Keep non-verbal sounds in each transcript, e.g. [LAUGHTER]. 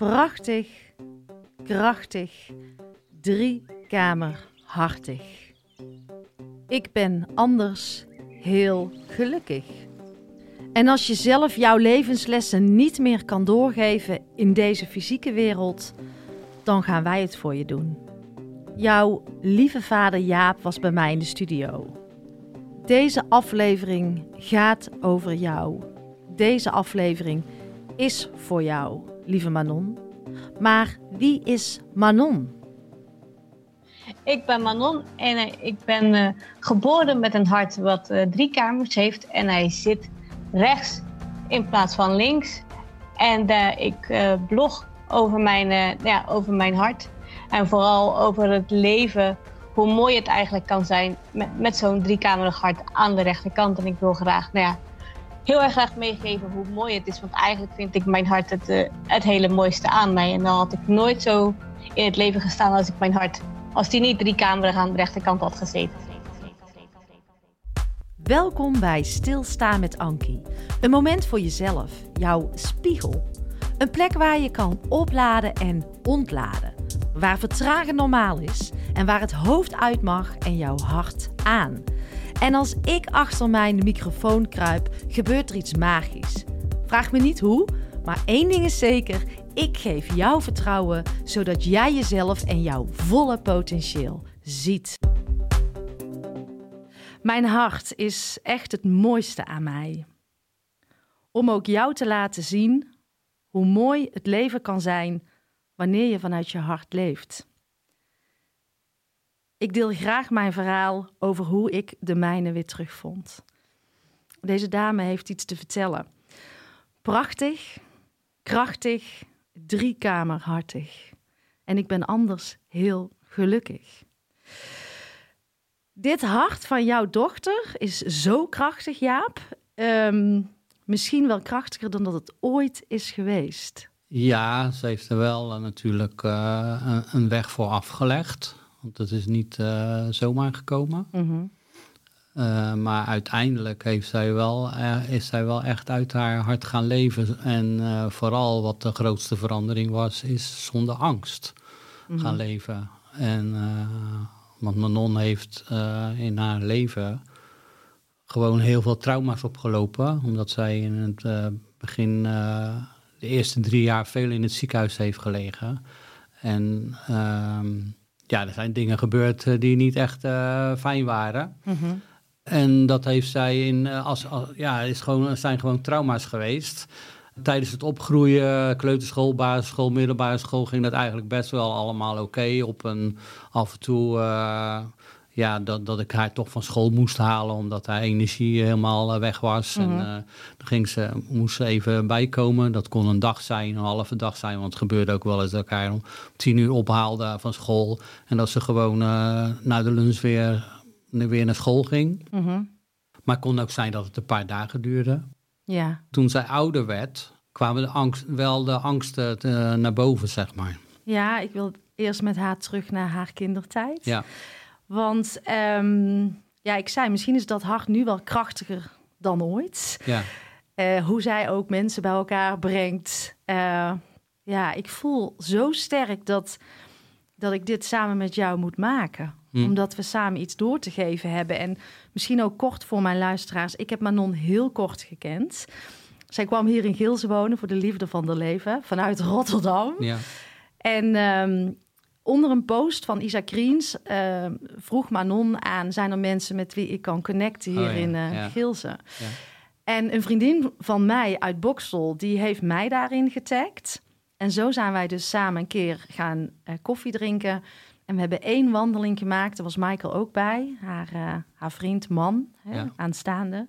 Prachtig, krachtig, driekamerhartig. Ik ben anders heel gelukkig. En als je zelf jouw levenslessen niet meer kan doorgeven in deze fysieke wereld, dan gaan wij het voor je doen. Jouw lieve vader Jaap was bij mij in de studio. Deze aflevering gaat over jou. Deze aflevering is voor jou, lieve Manon. Maar wie is Manon? Ik ben Manon en eh, ik ben uh, geboren met een hart wat uh, drie kamers heeft. En hij zit rechts in plaats van links. En ik blog over mijn, ja, over mijn hart. En vooral over het leven, hoe mooi het eigenlijk kan zijn met, met zo'n driekamerig hart aan de rechterkant. En ik wil graag, nou ja, heel erg graag meegeven hoe mooi het is. Want eigenlijk vind ik mijn hart het, het hele mooiste aan mij. En dan had ik nooit zo in het leven gestaan als ik mijn hart als die niet drie camera's aan de rechterkant had gezeten. Welkom bij Stilstaan met Ankie. Een moment voor jezelf, jouw spiegel. Een plek waar je kan opladen en ontladen. Waar vertragen normaal is en waar het hoofd uit mag en jouw hart aan. En als ik achter mijn microfoon kruip, gebeurt er iets magisch. Vraag me niet hoe, maar één ding is zeker: ik geef jou vertrouwen zodat jij jezelf en jouw volle potentieel ziet. Mijn hart is echt het mooiste aan mij. Om ook jou te laten zien hoe mooi het leven kan zijn wanneer je vanuit je hart leeft. Ik deel graag mijn verhaal over hoe ik de mijne weer terugvond. Deze dame heeft iets te vertellen. Prachtig, krachtig driekamerhartig. En ik ben anders heel gelukkig. Dit hart van jouw dochter is zo krachtig, Jaap. Ehm, misschien wel krachtiger dan dat het ooit is geweest. Ja, ze heeft er wel uh, natuurlijk uh, een, weg voor afgelegd. Want het is niet uh, zomaar gekomen. Mm uh, maar uiteindelijk heeft zij wel, uh, is zij wel echt uit haar hart gaan leven. En vooral wat de grootste verandering was, is zonder angst mm -hmm. gaan leven. En, want Manon heeft in haar leven gewoon heel veel trauma's opgelopen. Omdat zij in het begin de eerste drie jaar veel in het ziekenhuis heeft gelegen. En ehm, ja, er zijn dingen gebeurd die niet echt fijn waren. Mm -hmm. En dat heeft zij in, eh, als, ja, is gewoon, zijn gewoon trauma's geweest. Tijdens het opgroeien, kleuterschool, basisschool, middelbare school, ging dat eigenlijk best wel allemaal oké. Op een af en toe, ja, dat, dat ik haar toch van school moest halen, omdat haar energie helemaal uh, weg was. En uh, dan ging ze, moest ze even bijkomen. Dat kon een dag zijn, een halve dag zijn, want het gebeurde ook wel eens dat ik haar om tien uur ophaalde van school. En dat ze gewoon naar de lunch weer weer naar school ging. Mm Maar het kon ook zijn dat het een paar dagen duurde. Ja. Toen zij ouder werd, kwamen de angst, wel de angsten te, naar boven, zeg maar. Ja, ik wil eerst met haar terug naar haar kindertijd. Ja. Want um, ja, ik zei, misschien is dat hart nu wel krachtiger dan ooit. Ja. Uh, hoe zij ook mensen bij elkaar brengt. Uh, ja, ik voel zo sterk dat, dat ik dit samen met jou moet maken. Hm. Omdat we samen iets door te geven hebben. En misschien ook kort voor mijn luisteraars. Ik heb Manon heel kort gekend. Zij kwam hier in Gilze wonen voor de liefde van de leven. Vanuit Rotterdam. Ja. En um, onder een post van Isa Kriens uh, vroeg Manon aan... zijn er mensen met wie ik kan connecten hier oh, ja. in uh, ja. Gilze? En een vriendin van mij uit Boksel, die heeft mij daarin getagd. En zo zijn wij dus samen een keer gaan uh, koffie drinken... En we hebben één wandeling gemaakt. Daar was Michael ook bij. Haar, uh, haar vriend, man, hè, aanstaande.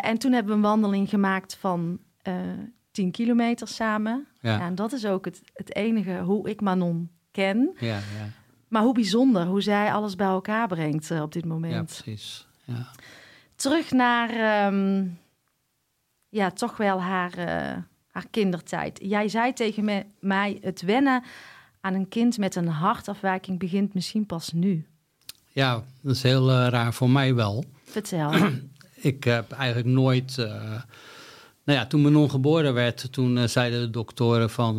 En toen hebben we een wandeling gemaakt van uh, eh, 10 kilometer samen. Ja. en dat is ook het, het enige hoe ik Manon ken. Ja, ja. Maar hoe bijzonder hoe zij alles bij elkaar brengt op dit moment. Ja, precies. Ja. Terug naar, um, ja, toch wel haar, haar kindertijd. Jij zei tegen me, mij het wennen aan een kind met een hartafwijking begint misschien pas nu. Ja, dat is heel uh, raar voor mij wel. Vertel. [CLEARS THROAT] ik heb eigenlijk nooit Nou ja, toen Manon geboren werd, toen zeiden de doktoren van...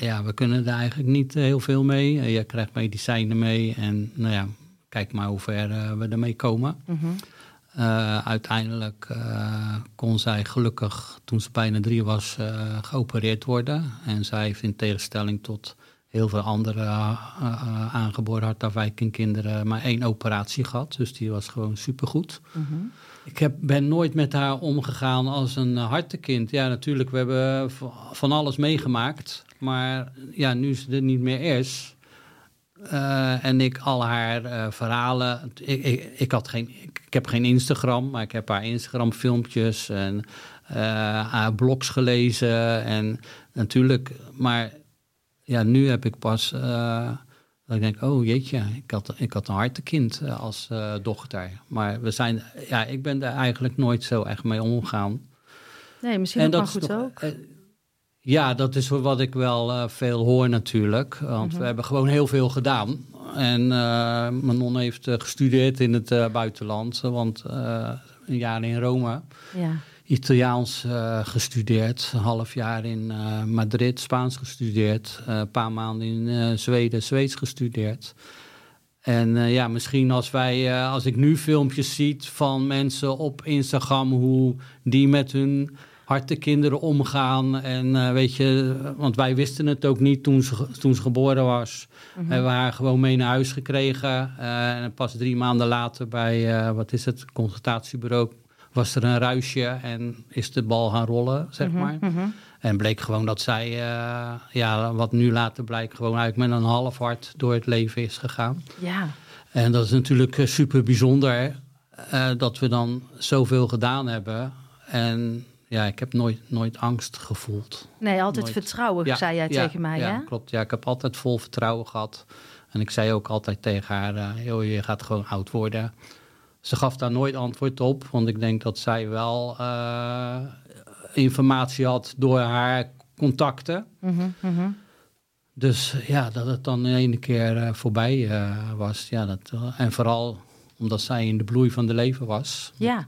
ja, we kunnen er eigenlijk niet heel veel mee. je krijgt medicijnen mee en nou ja, kijk maar hoe ver we ermee komen. Mm uiteindelijk kon zij gelukkig, toen ze bijna drie was, geopereerd worden. En zij heeft in tegenstelling tot heel veel andere aangeboren hartafwijkingkinderen maar één operatie gehad. Dus die was gewoon supergoed. Mm Ik heb, ben nooit met haar omgegaan als een hartekind. Ja, natuurlijk, we hebben van alles meegemaakt. Maar ja, nu ze er niet meer is... Uh, en ik al haar verhalen. Ik, ik, ik, had geen, ik, heb geen Instagram, maar ik heb haar Instagram-filmpjes en haar blogs gelezen. En natuurlijk, maar ja, nu heb ik pas. Dat ik denk, oh jeetje, ik had, ik had een hartekind als dochter. Maar we zijn, ja, ik ben er eigenlijk nooit zo echt mee omgegaan. Nee, misschien wel goed ook. Ja, dat is wat ik wel uh, veel hoor natuurlijk. Want we mhm. hebben gewoon heel veel gedaan. En uh, Manon heeft gestudeerd in het buitenland. Want een jaar in Rome. Ja. Italiaans gestudeerd. Een half jaar in Madrid Spaans gestudeerd. een paar maanden in Zweden Zweeds gestudeerd. En ja, misschien als wij, als ik nu filmpjes zie van mensen op Instagram, hoe die met hun harte kinderen omgaan. En uh, weet je, want wij wisten het ook niet toen ze, toen ze geboren was. Mm Hebben we haar gewoon mee naar huis gekregen. En pas drie maanden later bij, wat is het, consultatiebureau, was er een ruisje en is de bal gaan rollen, zeg mhm, maar. Mhm. En bleek gewoon dat zij, ja, wat nu later blijkt, gewoon eigenlijk met een half hart door het leven is gegaan. Ja. En dat is natuurlijk super bijzonder dat we dan zoveel gedaan hebben. En ja, ik heb nooit, nooit angst gevoeld. Nee, altijd vertrouwen, zei jij tegen mij, ja, hè? klopt. Ja, ik heb altijd vol vertrouwen gehad. En ik zei ook altijd tegen haar, uh, je gaat gewoon oud worden. Ze gaf daar nooit antwoord op, want ik denk dat zij wel uh, informatie had door haar contacten. Mm -hmm, Dus ja, dat het dan in ene keer uh, voorbij was. Ja, dat, en vooral omdat zij in de bloei van de leven was. Ja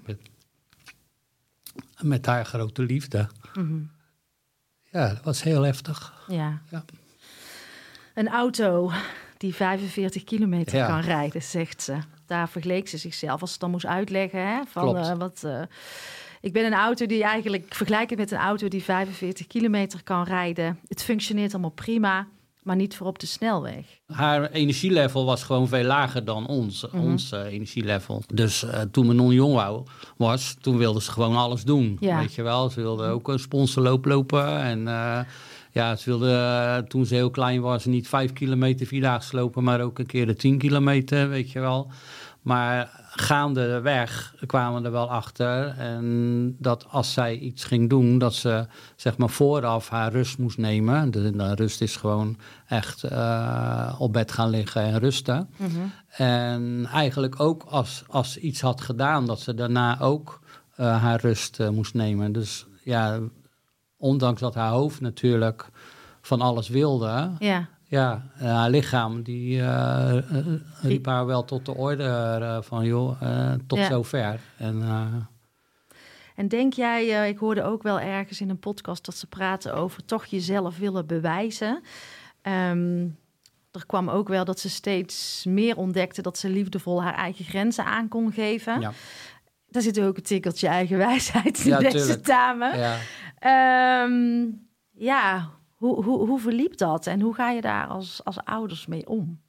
met haar grote liefde. Mhm. Ja, dat was heel heftig. Ja. ja. Een auto die 45 kilometer kan rijden, zegt ze. Daar vergeleek ze zichzelf als ze dan moest uitleggen. Hè, van, uh, wat, uh, ik ben een auto die eigenlijk vergelijken met een auto die 45 kilometer kan rijden. Het functioneert allemaal prima maar niet voor op de snelweg. Haar energielevel was gewoon veel lager dan ons, mm ons uh, energielevel. Dus uh, toen Manon jong was, toen wilde ze gewoon alles doen. Ja. Weet je wel, ze wilde ook een sponsorloop lopen en... Uh, ja, ze wilde toen ze heel klein was niet vijf kilometer vierdaagse lopen, maar ook een keer de tien kilometer, weet je wel. Maar gaandeweg kwamen we er wel achter. En dat als zij iets ging doen, dat ze zeg maar vooraf haar rust moest nemen. De, rust is gewoon echt uh, op bed gaan liggen en rusten. Mhm. En eigenlijk ook als, als ze iets had gedaan, dat ze daarna ook uh, haar rust uh, moest nemen. Dus ja, ondanks dat haar hoofd natuurlijk van alles wilde, ja. Ja, haar lichaam die uh, riep haar wel tot de orde van joh, tot zover. En, en denk jij, ik hoorde ook wel ergens in een podcast dat ze praten over toch jezelf willen bewijzen. Um, er kwam ook wel dat ze steeds meer ontdekte dat ze liefdevol haar eigen grenzen aan kon geven. Ja. Daar zit ook een tikkeltje eigen [LAUGHS] wijsheid in ja, deze dame. Ja. Um, ja, hoe, hoe, hoe verliep dat en hoe ga je daar als, als ouders mee om?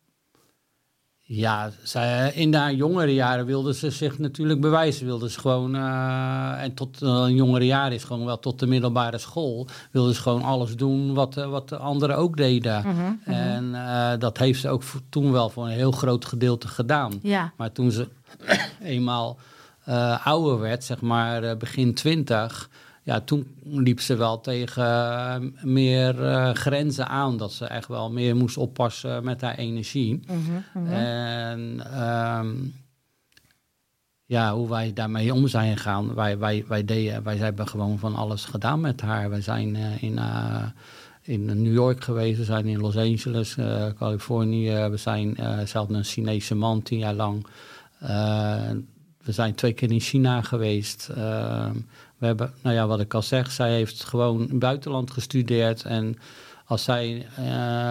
Ja, zij, in haar jongere jaren wilde ze zich natuurlijk bewijzen. Wilde ze gewoon, uh, en tot uh, een jongere jaren is gewoon wel tot de middelbare school, wilde ze gewoon alles doen wat, uh, wat de anderen ook deden. Mhm, mhm. En dat heeft ze ook toen wel voor een heel groot gedeelte gedaan. Ja. Maar toen ze [COUGHS] eenmaal ouder werd, zeg maar begin twintig, ja, toen liep ze wel tegen eh, meer uh, grenzen aan. Dat ze echt wel meer moest oppassen met haar energie. Mhm, mhm. En um, ja, hoe wij daarmee om zijn gegaan. Wij, wij, wij, deden, wij hebben gewoon van alles gedaan met haar. We zijn uh, in, in New York geweest, we zijn in Los Angeles, Californië. We zijn zelfs een Chinese man tien jaar lang. we zijn twee keer in China geweest. We hebben, nou ja, wat ik al zeg, zij heeft gewoon in het buitenland gestudeerd. En als zij uh,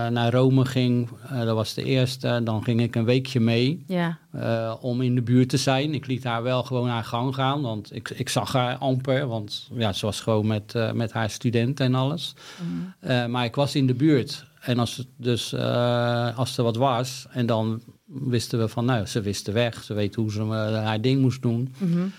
naar Rome ging, uh, dat was de eerste, dan ging ik een weekje mee ja. uh, om in de buurt te zijn. Ik liet haar wel gewoon haar gang gaan, want ik, ik zag haar amper, want ja, ze was gewoon met, met haar studenten en alles. Mm. maar ik was in de buurt. En als, het dus, als er wat was, en dan wisten we van, nou, ze wist de weg, ze weet hoe ze haar ding moest doen. Mm -hmm.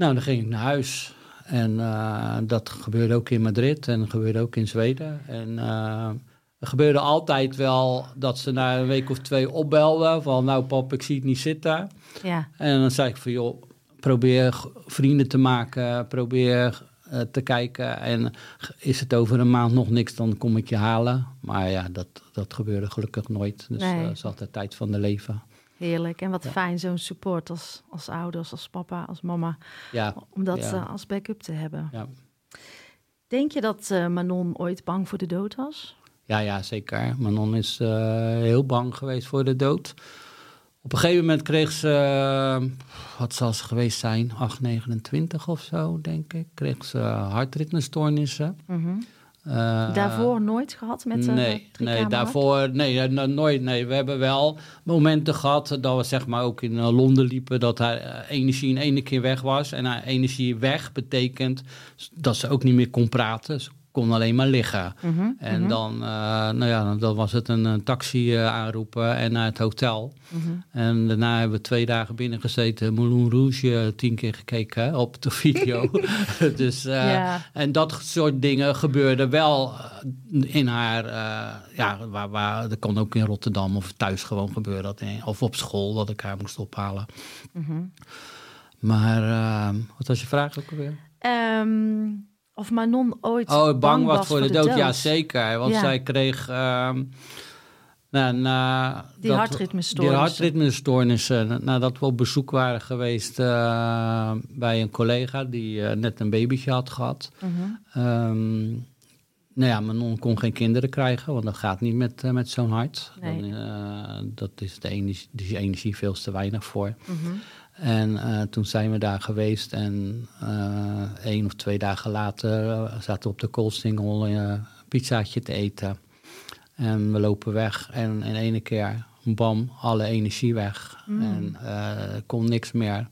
Nou, dan ging ik naar huis. En uh, dat gebeurde ook in Madrid en gebeurde ook in Zweden. En uh, er gebeurde altijd wel dat ze na een week of twee opbelden van... nou pap, ik zie het niet zitten. Ja. En dan zei ik van joh, probeer vrienden te maken, probeer uh, te kijken. En is het over een maand nog niks, dan kom ik je halen. Maar ja, dat, dat gebeurde gelukkig nooit. Dus nee. dat is altijd tijd van de leven. Heerlijk. En wat fijn zo'n support als, als ouders, als papa, als mama. Ja. Om dat ja. als backup te hebben. Ja. Denk je dat uh, Manon ooit bang voor de dood was? Ja, ja zeker. Manon is uh, heel bang geweest voor de dood. Op een gegeven moment kreeg ze, wat zal ze geweest zijn, 829 of zo, denk ik. Kreeg ze hartritmestoornissen. Mm -hmm. Uh, daarvoor nooit gehad met uh, Nee, nee daarvoor nee, nooit. Nee. We hebben wel momenten gehad dat we zeg maar ook in uh, Londen liepen... dat haar energie in ene keer weg was. En haar energie weg betekent dat ze ook niet meer kon praten kon alleen maar liggen. Mhm, en mhm. dan, uh, nou ja, dan was het een, een taxi uh, aanroepen en naar het hotel. Mhm. En daarna hebben we twee dagen binnen gezeten, Moulin Rouge tien keer gekeken op de video. [LAUGHS] [LAUGHS] dus, uh, En dat soort dingen gebeurden wel in haar, ja, waar, waar, dat kon ook in Rotterdam of thuis gewoon gebeuren. Dat, of op school, dat ik haar moest ophalen. Maar wat was je vraag ook alweer? Um of Manon ooit oh, bang, bang was voor, de, dood. Ja, zeker. Want zij kreeg... Uh, nou, na die hartritmestoornissen. Die hartritmestoornissen. Nadat we op bezoek waren geweest uh, bij een collega die uh, net een babytje had gehad. Uh mhm. -huh. um, nou ja, Manon kon geen kinderen krijgen, want dat gaat niet met, uh, met zo'n hart. Nee. Dan, dat is de energie, die energie veel te weinig voor. -huh. En uh, toen zijn we daar geweest en uh, één of twee dagen later uh, zaten we op de Koolsingel een pizzaatje te eten. En we lopen weg en in ene keer, bam, alle energie weg. Mm. En kon niks meer.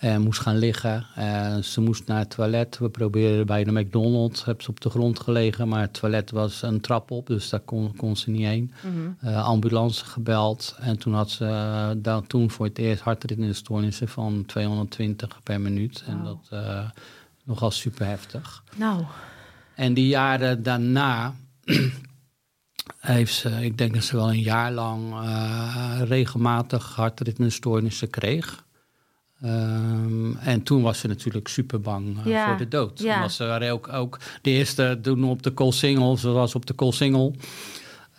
En moest gaan liggen. En ze moest naar het toilet. We probeerden bij de McDonald's. Heb ze op de grond gelegen. Maar het toilet was een trap op. Dus daar kon, kon ze niet heen. Mm -hmm. ambulance gebeld. En toen had ze uh, dan, toen voor het eerst hartritmestoornissen van 220 per minuut. En dat uh, nogal super heftig. Nou. En die jaren daarna [CLEARS THROAT] heeft ze, ik denk dat ze wel een jaar lang regelmatig hartritmestoornissen kreeg. Um, en toen was ze natuurlijk super bang uh, ja. voor de dood. Ja. Toen was ze ook, ook de eerste toen op de Koolsingel, zoals op de Koolsingel.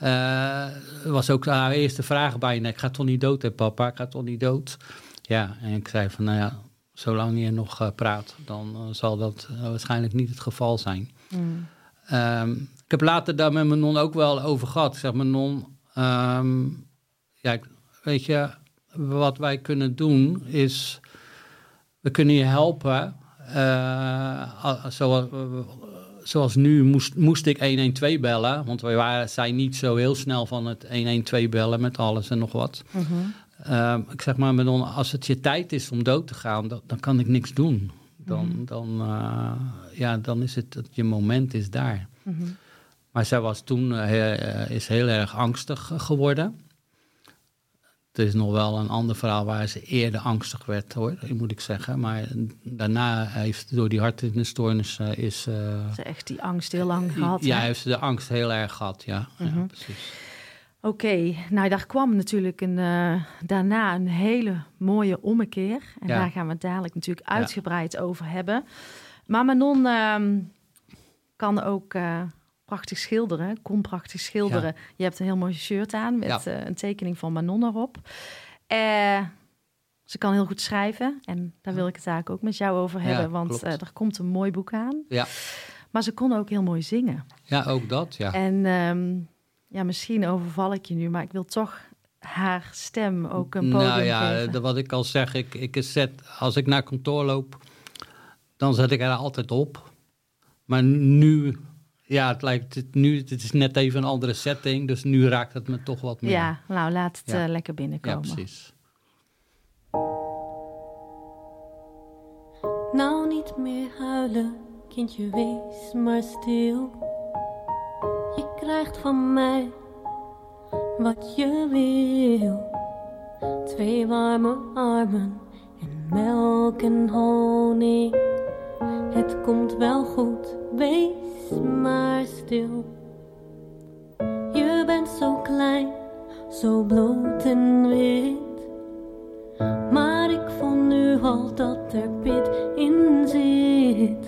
Uh, was ook haar eerste vraag bijna: Ik ga toch niet dood, hè, papa? Ik ga toch niet dood? Ja, en ik zei van: Nou ja, zolang je nog uh, praat, dan zal dat waarschijnlijk niet het geval zijn. Mm. Um, ik heb later daar met mijn non ook wel over gehad. Ik zeg: Mijn non, um, ja, weet je, wat wij kunnen doen is we kunnen je helpen. Uh, zoals, zoals nu moest, moest ik 112 bellen, want wij waren, zijn niet zo heel snel van het 112 bellen met alles en nog wat. -huh. uh, ik zeg maar, als het je tijd is om dood te gaan, dan, dan kan ik niks doen. Dan, -huh. dan, uh, ja, dan is het, je moment is daar. -huh. Maar zij was toen uh, is heel erg angstig geworden. Het is nog wel een ander verhaal waar ze eerder angstig werd, hoor, moet ik zeggen. Maar daarna heeft door die hartritmestoornis uh, is... Uh, ze echt die angst heel lang gehad, Ja, heeft ze de angst heel erg gehad, ja. ja mhm. precies. Oké, okay, nou daar kwam natuurlijk een, uh, daarna een hele mooie ommekeer. En ja. daar gaan we het dadelijk natuurlijk uitgebreid ja. over hebben. Maar Manon uh, kan ook prachtig schilderen, kon prachtig schilderen. Je hebt een heel mooi shirt aan met ja. uh, een tekening van Manon erop. Uh, ze kan heel goed schrijven en daar wil ik het eigenlijk ook met jou over hebben, ja, want uh, er komt een mooi boek aan. Ja. Maar ze kon ook heel mooi zingen. Ja, ook dat, ja. En um, ja, misschien overval ik je nu, maar ik wil toch haar stem ook een podium nou ja, geven. wat ik al zeg, ik, ik zet, als ik naar kantoor loop dan zet ik er altijd op. Maar nu, ja, het lijkt het nu, het is net even een andere setting, dus nu raakt het me toch wat meer. Ja, nou laat het lekker binnenkomen. Ja, precies. Nou niet meer huilen, kindje, wees maar stil. Je krijgt van mij wat je wil. Twee warme armen en melk en honing. Het komt wel goed, wees maar stil. Je bent zo klein, zo bloot en wit. Maar ik vond nu al dat er pit in zit.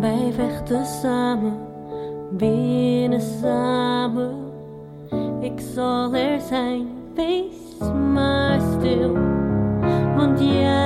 Wij vechten samen, binnen samen. Ik zal er zijn, wees maar stil. Want jij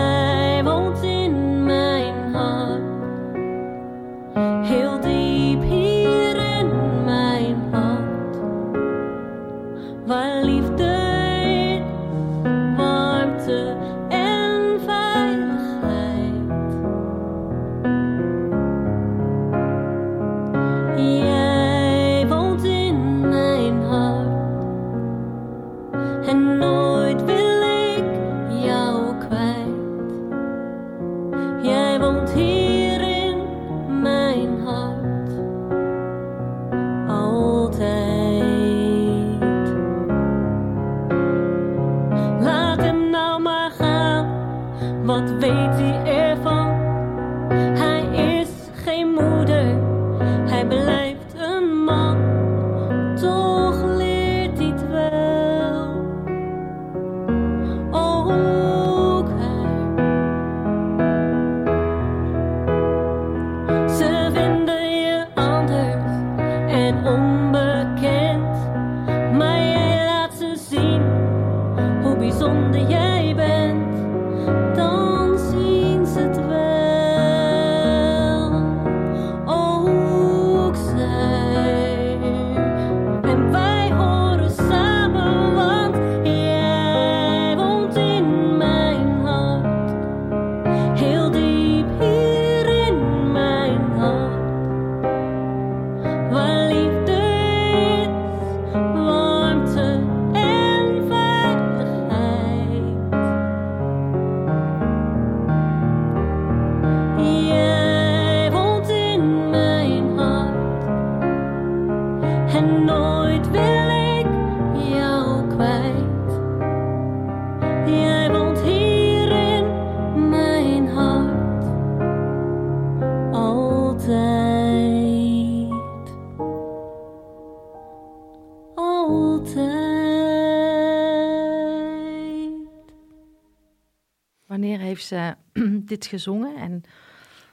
Ze [CLEARS THROAT] dit gezongen en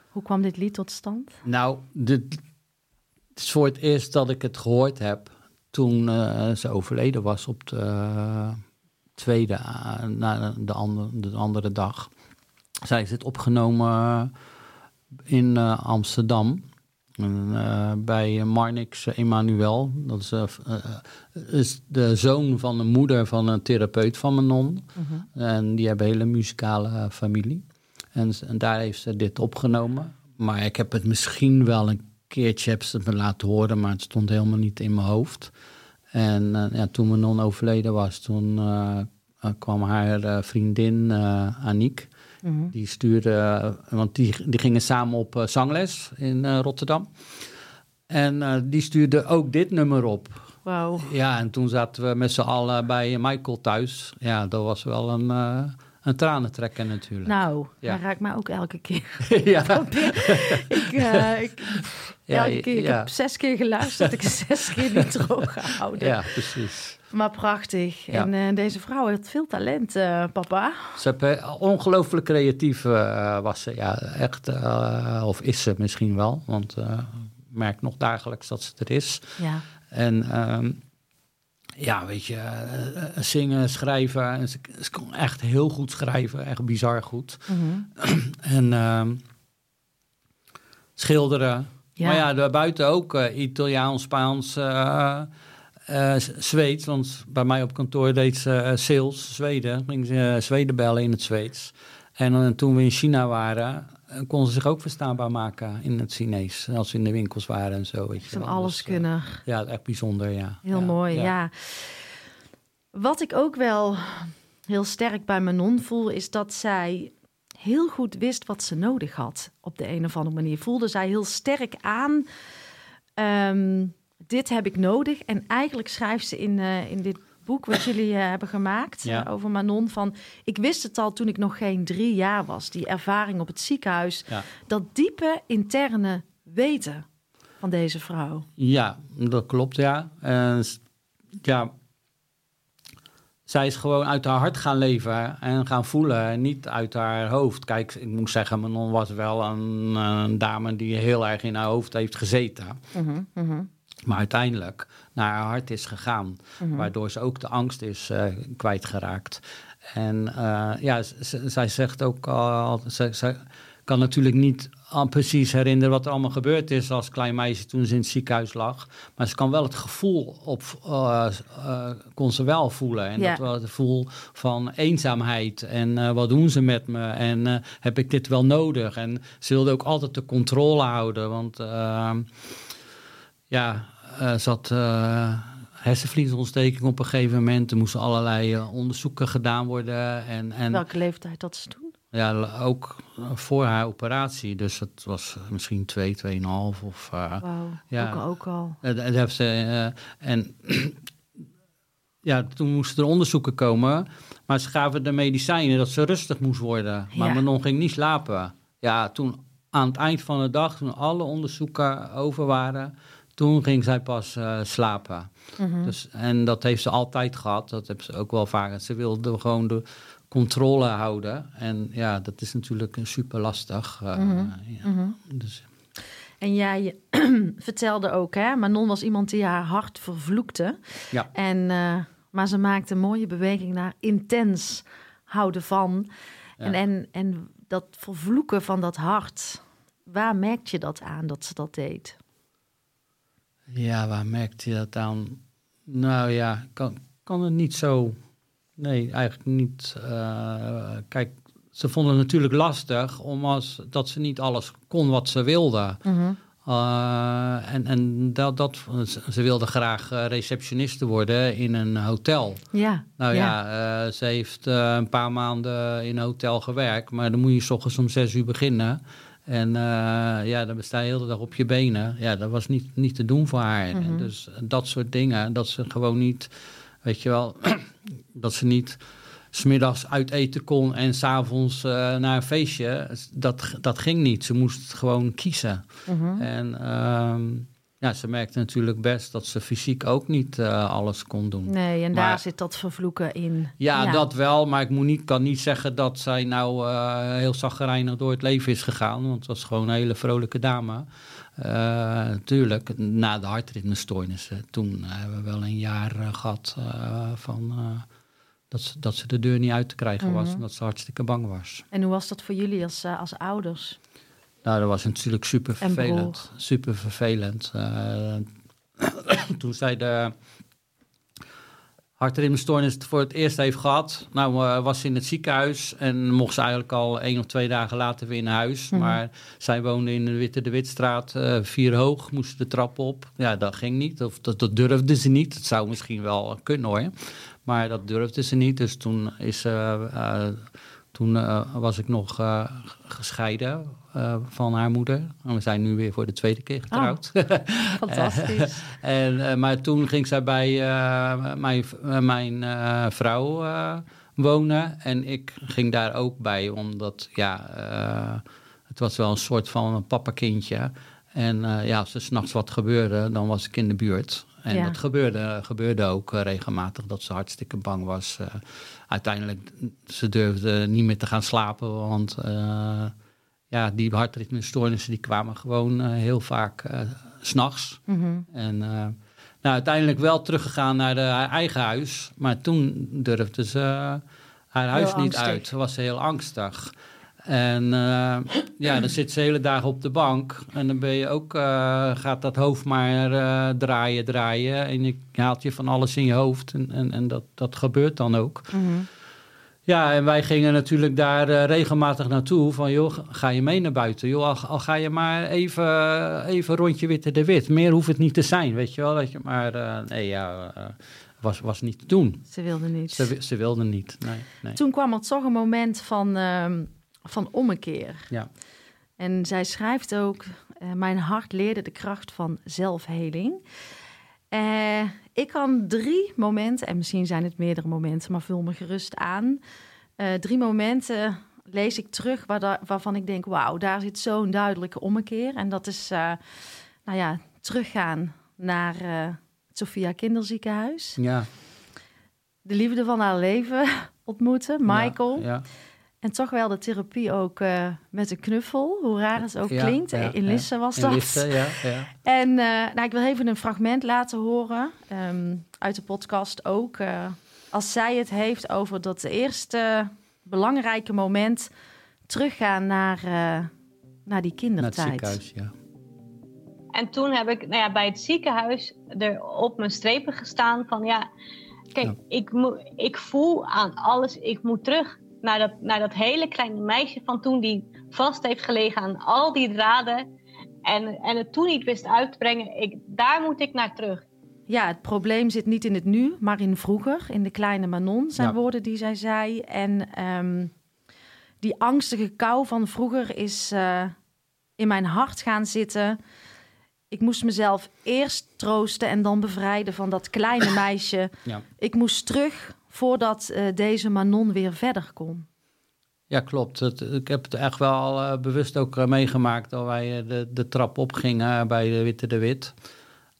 hoe kwam dit lied tot stand? Nou, dit, het is voor het eerst dat ik het gehoord heb toen eh, ze overleden was op de eh, tweede, eh, na de, andere, de andere dag. Zij is dit opgenomen in eh, Amsterdam. En, eh, bij Marnix Emanuel. Dat is, eh, eh, is de zoon van de moeder van een therapeut van mijn non. En die hebben een hele muzikale eh, familie. En, en daar heeft ze dit opgenomen. Maar ik heb het misschien wel een keertje heb ze het me laten horen, maar het stond helemaal niet in mijn hoofd. En eh, ja, toen mijn non overleden was, toen eh, eh, kwam haar eh, vriendin Aniek. Die stuurde, want die, die gingen samen op eh, zangles in eh, Rotterdam. En eh, die stuurde ook dit nummer op. Wauw. Ja, en toen zaten we met z'n allen bij Michael thuis. Ja, dat was wel een, een tranentrekker natuurlijk. Nou, Ja. hij raakt mij ook elke keer. [LAUGHS] ja. [LAUGHS] ik, ik, Ja, elke keer, ik heb zes keer geluisterd, ik [LAUGHS] zes keer niet droog gehouden. ja, precies. Maar prachtig. Ja. En eh, deze vrouw heeft veel talent, eh, papa. Ze heeft, ongelooflijk creatief eh, was ze, ja, echt. eh, of is ze misschien wel, want eh, ik merk nog dagelijks dat ze er is. Ja. En ehm, ja, weet je, eh, eh, zingen, schrijven. En ze, ze kon echt heel goed schrijven, echt bizar goed. Mhm. En ehm, schilderen. Ja. Maar ja, daarbuiten ook eh, Italiaans, Spaans, eh, Zweeds. Want bij mij op kantoor deed ze sales, Zweden. Ging ze Zweden bellen in het Zweeds. En toen we in China waren, kon ze zich ook verstaanbaar maken in het Chinees. Als ze in de winkels waren en zo. Weet je alles dus, kunnen. ja, echt bijzonder, ja. Heel mooi, ja. Wat ik ook wel heel sterk bij Manon voel, is dat zij heel goed wist wat ze nodig had. Op de een of andere manier voelde zij heel sterk aan. Ehm, dit heb ik nodig. En eigenlijk schrijft ze in, uh, in dit boek wat jullie uh, hebben gemaakt uh, over Manon van ik wist het al toen ik nog geen drie jaar was die ervaring op het ziekenhuis ja. dat diepe interne weten van deze vrouw ja dat klopt ja ja zij is gewoon uit haar hart gaan leven en gaan voelen, en niet uit haar hoofd. Kijk, ik moet zeggen, Manon was wel een, een dame die heel erg in haar hoofd heeft gezeten. Uh Maar uiteindelijk naar haar hart is gegaan, mhm. waardoor ze ook de angst is uh, kwijtgeraakt. En uh, ja, zij zegt ook al, ze, kan natuurlijk niet precies herinneren wat er allemaal gebeurd is als klein meisje toen ze in het ziekenhuis lag. Maar ze kan wel het gevoel op, uh, uh, kon ze wel voelen. En dat was het gevoel van eenzaamheid. En uh, wat doen ze met me? En heb ik dit wel nodig? En ze wilde ook altijd de controle houden. Want ehm, ja, ze had hersenvliesontsteking op een gegeven moment. Er moesten allerlei onderzoeken gedaan worden. En, en Welke leeftijd had ze toen? Ja, ook voor haar operatie. Dus het was misschien twee, tweeënhalf of... Uh, ja, ook, ook al. Dat heeft ze, uh, en [CLEARS THROAT] ja, toen moesten er onderzoeken komen. Maar ze gaven de medicijnen dat ze rustig moest worden. Maar ja. Manon ging niet slapen. Ja, toen aan het eind van de dag, toen alle onderzoeken over waren... toen ging zij pas uh, slapen. Mm -hmm. dus, en dat heeft ze altijd gehad. Dat heeft ze ook wel vaak. Ze wilde gewoon de controle houden. En ja, dat is natuurlijk super lastig. Uh, mm -hmm. dus. En jij [CLEARS THROAT] vertelde ook, hè, Manon was iemand die haar hart vervloekte. Ja. En, uh, maar ze maakte een mooie beweging naar intens houden van. Ja. En, en, en dat vervloeken van dat hart, waar merkte je dat aan dat ze dat deed? Ja, waar merkte je dat aan? Nou ja, kan, kan het niet zo Nee, eigenlijk niet. Uh, kijk, ze vonden het natuurlijk lastig, omdat dat ze niet alles kon wat ze wilde. Uh en en dat, dat, ze wilde graag uh, receptioniste worden in een hotel. Ja. Nou ja, ja ze heeft een paar maanden in een hotel gewerkt, maar dan moet je s ochtends om zes uur beginnen. En ja, dan sta je de hele dag op je benen. Ja, dat was niet, niet te doen voor haar. Mhm. Dus dat soort dingen, dat ze gewoon niet Weet je wel, [CLEARS THROAT] dat ze niet smiddags uit eten kon en s'avonds uh, naar een feestje. Dat, dat ging niet. Ze moest gewoon kiezen. Mhm. En ehm, ja, ze merkte natuurlijk best dat ze fysiek ook niet uh, alles kon doen. Nee, en daar zit dat vervloeken in. Ja, dat wel. Maar ik moet niet, kan niet zeggen dat zij nou uh, heel zaggerijnig door het leven is gegaan. Want het was gewoon een hele vrolijke dame. Uh, tuurlijk, na de hartritmestoornissen, toen hebben we wel een jaar uh, gehad van dat, ze, dat ze de deur niet uit te krijgen was, mhm. omdat ze hartstikke bang was. En hoe was dat voor jullie als, als ouders? Nou, dat was natuurlijk super vervelend. Super vervelend. [COUGHS] toen zij de hartritmestoornis voor het eerst heeft gehad. Nou, uh, was ze in het ziekenhuis en mocht ze eigenlijk al één of twee dagen later weer naar huis. Mhm. Maar zij woonde in de Witte de Witstraat, uh, vier hoog, moest de trap op. Ja, dat ging niet, of dat, dat durfde ze niet. Het zou misschien wel kunnen hoor, maar dat durfde ze niet. Dus toen is ze... Uh, toen was ik nog gescheiden uh, van haar moeder. En we zijn nu weer voor de tweede keer getrouwd. Oh, [LAUGHS] fantastisch. [LAUGHS] en, maar toen ging zij bij mijn, mijn vrouw wonen. En ik ging daar ook bij, omdat ja, het was wel een soort van een pappakindje. En ja, als er s'nachts wat gebeurde, dan was ik in de buurt. En dat gebeurde, gebeurde ook regelmatig, dat ze hartstikke bang was. uiteindelijk, ze durfde niet meer te gaan slapen, want ja, die hartritmestoornissen die kwamen gewoon heel vaak uh, s'nachts. Mm En nou, uiteindelijk wel teruggegaan naar de, haar eigen huis. Maar toen durfde ze haar huis niet uit. Ze was heel angstig. En ja, dan zit ze hele dagen op de bank. En dan ben je ook, gaat dat hoofd maar draaien, draaien. En je haalt je van alles in je hoofd. En, en, en dat, dat gebeurt dan ook. Mm Ja, en wij gingen natuurlijk daar regelmatig naartoe. Van joh, ga je mee naar buiten? Joh, al, al ga je maar even, even rondje witte de wit. Meer hoeft het niet te zijn, weet je wel. Dat je, maar nee, ja, was, was niet te doen. Ze wilde niet. Ze, ze wilde niet, nee, nee, Toen kwam er toch een moment van, uh, van ommekeer. Ja. En zij schrijft ook... mijn hart leerde de kracht van zelfheling. Uh, ik kan drie momenten, en misschien zijn het meerdere momenten, maar vul me gerust aan. Uh, drie momenten lees ik terug waar da, waarvan ik denk: wauw, daar zit zo'n duidelijke ommekeer. En dat is, nou ja, teruggaan naar het Sophia Kinderziekenhuis. Ja. De liefde van haar leven [LAUGHS] ontmoeten, Michael. Ja, ja. En toch wel de therapie ook uh, met een knuffel, hoe raar het ook ja, klinkt. Ja, in Lisse was In dat. Lisse, ja, ja. En uh, nou, ik wil even een fragment laten horen, um, uit de podcast ook. Uh, als zij het heeft over dat eerste belangrijke moment teruggaan naar, naar die kindertijd. Naar het ziekenhuis, ja. En toen heb ik nou ja, bij het ziekenhuis er op mijn strepen gestaan van ja, kijk, ja. Ik, ik voel aan alles, ik moet terug naar dat, naar dat hele kleine meisje van toen die vast heeft gelegen aan al die draden en, en het toen niet wist uit te brengen. Ik, daar moet ik naar terug. Ja, het probleem zit niet in het nu, maar in vroeger, in de kleine Manon, zijn Ja. woorden die zij zei. En ehm, die angstige kou van vroeger is eh, in mijn hart gaan zitten. Ik moest mezelf eerst troosten en dan bevrijden van dat kleine [COUGHS] meisje. Ja. Ik moest terug voordat eh, deze Manon weer verder kon. Ja, klopt. Het, ik heb het echt wel eh, bewust ook uh, meegemaakt dat wij uh, de, de trap opgingen bij de Witte de Wit.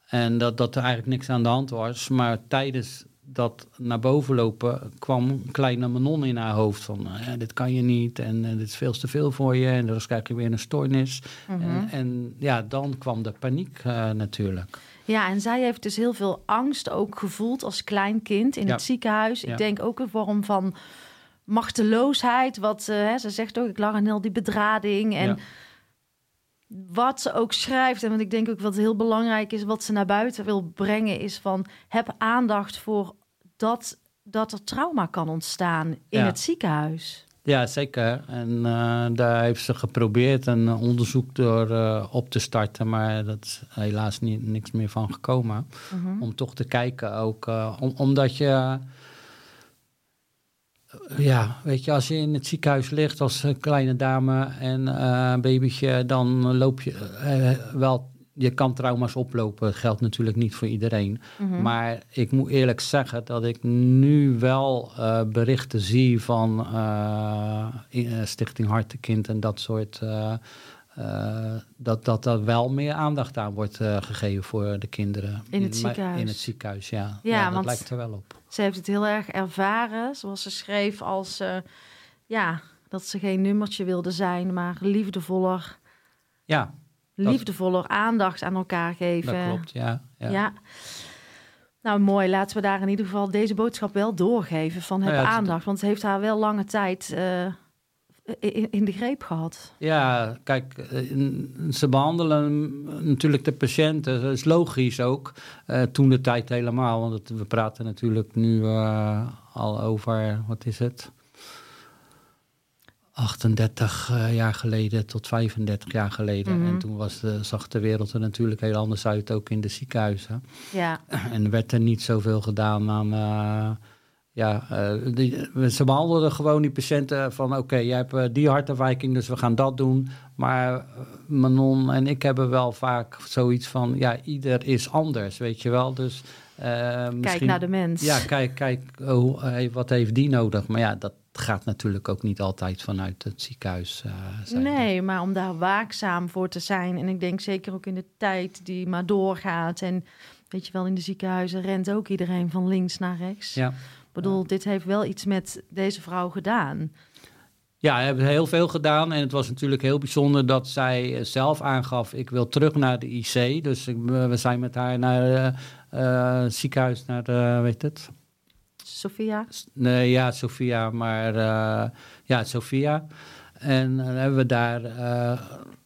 En dat, dat er eigenlijk niks aan de hand was. Maar tijdens dat naar boven lopen kwam een kleine Manon in haar hoofd van dit kan je niet en dit is veel te veel voor je en dan krijg je weer een stoornis. Mhm. En, en ja, dan kwam de paniek uh, natuurlijk. Ja, en zij heeft dus heel veel angst ook gevoeld als klein kind in Ja. het ziekenhuis. Ik denk ook een vorm van machteloosheid. Wat eh, hè, ze zegt ook, ik lag aan heel die bedrading. En Ja. wat ze ook schrijft, en wat ik denk ook wat heel belangrijk is, wat ze naar buiten wil brengen, is van heb aandacht voor dat, dat er trauma kan ontstaan in het ziekenhuis. Ja, zeker. En uh, daar heeft ze geprobeerd een onderzoek door uh, op te starten, maar dat is helaas niet, niks meer van gekomen. -hmm. Om toch te kijken ook, om, omdat je, ja, weet je, als je in het ziekenhuis ligt als kleine dame en een babytje, dan loop je wel je kan trauma's oplopen. Dat geldt natuurlijk niet voor iedereen. Mhm. Mm -hmm. Maar ik moet eerlijk zeggen dat ik nu wel uh, berichten zie van uh, Stichting Hartekind en dat soort. Uh, dat, dat er wel meer aandacht aan wordt gegeven voor de kinderen. In het ziekenhuis. In het ziekenhuis, ja. Ja, ja dat lijkt er wel op. Ze heeft het heel erg ervaren, zoals ze schreef, als ja, dat ze geen nummertje wilde zijn, maar liefdevoller. Ja, liefdevoller aandacht aan elkaar geven. Dat klopt, ja, ja. ja. Nou, mooi. Laten we daar in ieder geval deze boodschap wel doorgeven van heb Nou ja, aandacht. Want het heeft haar wel lange tijd uh, in, in, de greep gehad. Ja, kijk, ze behandelen natuurlijk de patiënten. Dat is logisch ook. Uh, toen de tijd helemaal. Want het, we praten natuurlijk nu uh, al over, wat is het? 38 uh, jaar geleden tot 35 jaar geleden. Mm -hmm. En toen was de, zag de wereld er natuurlijk heel anders uit, ook in de ziekenhuizen. Ja. [CLEARS THROAT] En werd er niet zoveel gedaan aan. Uh, ja, uh, die, ze behandelden gewoon die patiënten van: oké, okay, jij hebt uh, die hartafwijking, dus we gaan dat doen. Maar Manon en ik hebben wel vaak zoiets van: ja, ieder is anders, weet je wel. Dus. Kijk naar de mens. Ja, kijk, kijk oh, hey, wat heeft die nodig? Maar ja, dat, gaat natuurlijk ook niet altijd vanuit het ziekenhuis uh, zijn. Nee, maar om daar waakzaam voor te zijn. En ik denk zeker ook in de tijd die maar doorgaat. En weet je wel, in de ziekenhuizen rent ook iedereen van links naar rechts. Ja. Ik bedoel, ja. dit heeft wel iets met deze vrouw gedaan. Ja, heeft heel veel gedaan. En het was natuurlijk heel bijzonder dat zij zelf aangaf... ik wil terug naar de IC. Dus ik, we zijn met haar naar het uh, ziekenhuis, naar de, weet het... Sophia? Nee, ja, Sophia, maar uh, ja, Sophia. En dan hebben we daar uh,